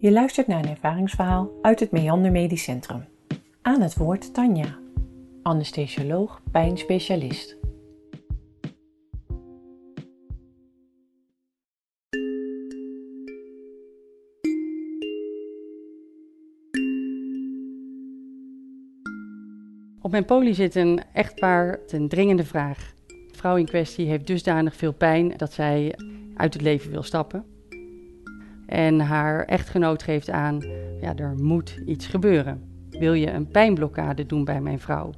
Je luistert naar een ervaringsverhaal uit het Meander Medisch Centrum. Aan het woord Tanja, anesthesioloog, pijnspecialist. Op mijn poli zit een echtpaar met een dringende vraag. De vrouw in kwestie heeft dusdanig veel pijn dat zij uit het leven wil stappen. En haar echtgenoot geeft aan, ja, er moet iets gebeuren. Wil je een pijnblokkade doen bij mijn vrouw?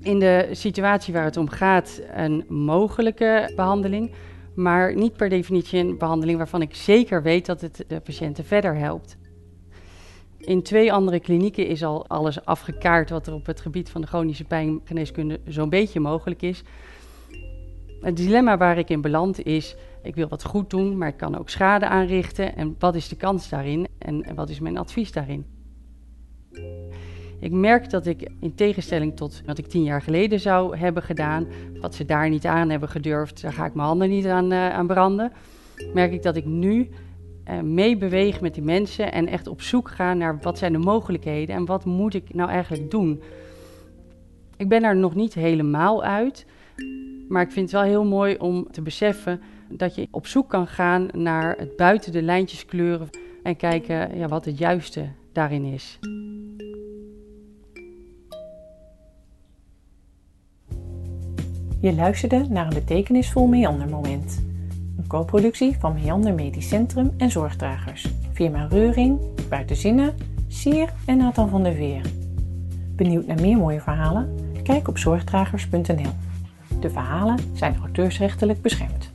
In de situatie waar het om gaat, een mogelijke behandeling, maar niet per definitie een behandeling waarvan ik zeker weet dat het de patiënten verder helpt. In twee andere klinieken is al alles afgekaart wat er op het gebied van de chronische pijngeneeskunde zo'n beetje mogelijk is. Het dilemma waar ik in beland is, ik wil wat goed doen, maar ik kan ook schade aanrichten. En wat is de kans daarin en wat is mijn advies daarin? Ik merk dat ik in tegenstelling tot wat ik tien jaar geleden zou hebben gedaan, wat ze daar niet aan hebben gedurfd, daar ga ik mijn handen niet aan, uh, aan branden, merk ik dat ik nu uh, meebeweeg met die mensen en echt op zoek ga naar wat zijn de mogelijkheden en wat moet ik nou eigenlijk doen. Ik ben er nog niet helemaal uit, maar ik vind het wel heel mooi om te beseffen dat je op zoek kan gaan naar het buiten de lijntjes kleuren en kijken ja, wat het juiste daarin is. Je luisterde naar een betekenisvol meandermoment. Een co-productie van Meander Medisch Centrum en Zorgdragers. Firma Reuring, Buitenzinnen, Sier en Nathan van der Veer. Benieuwd naar meer mooie verhalen? Kijk op zorgdragers.nl. De verhalen zijn auteursrechtelijk beschermd.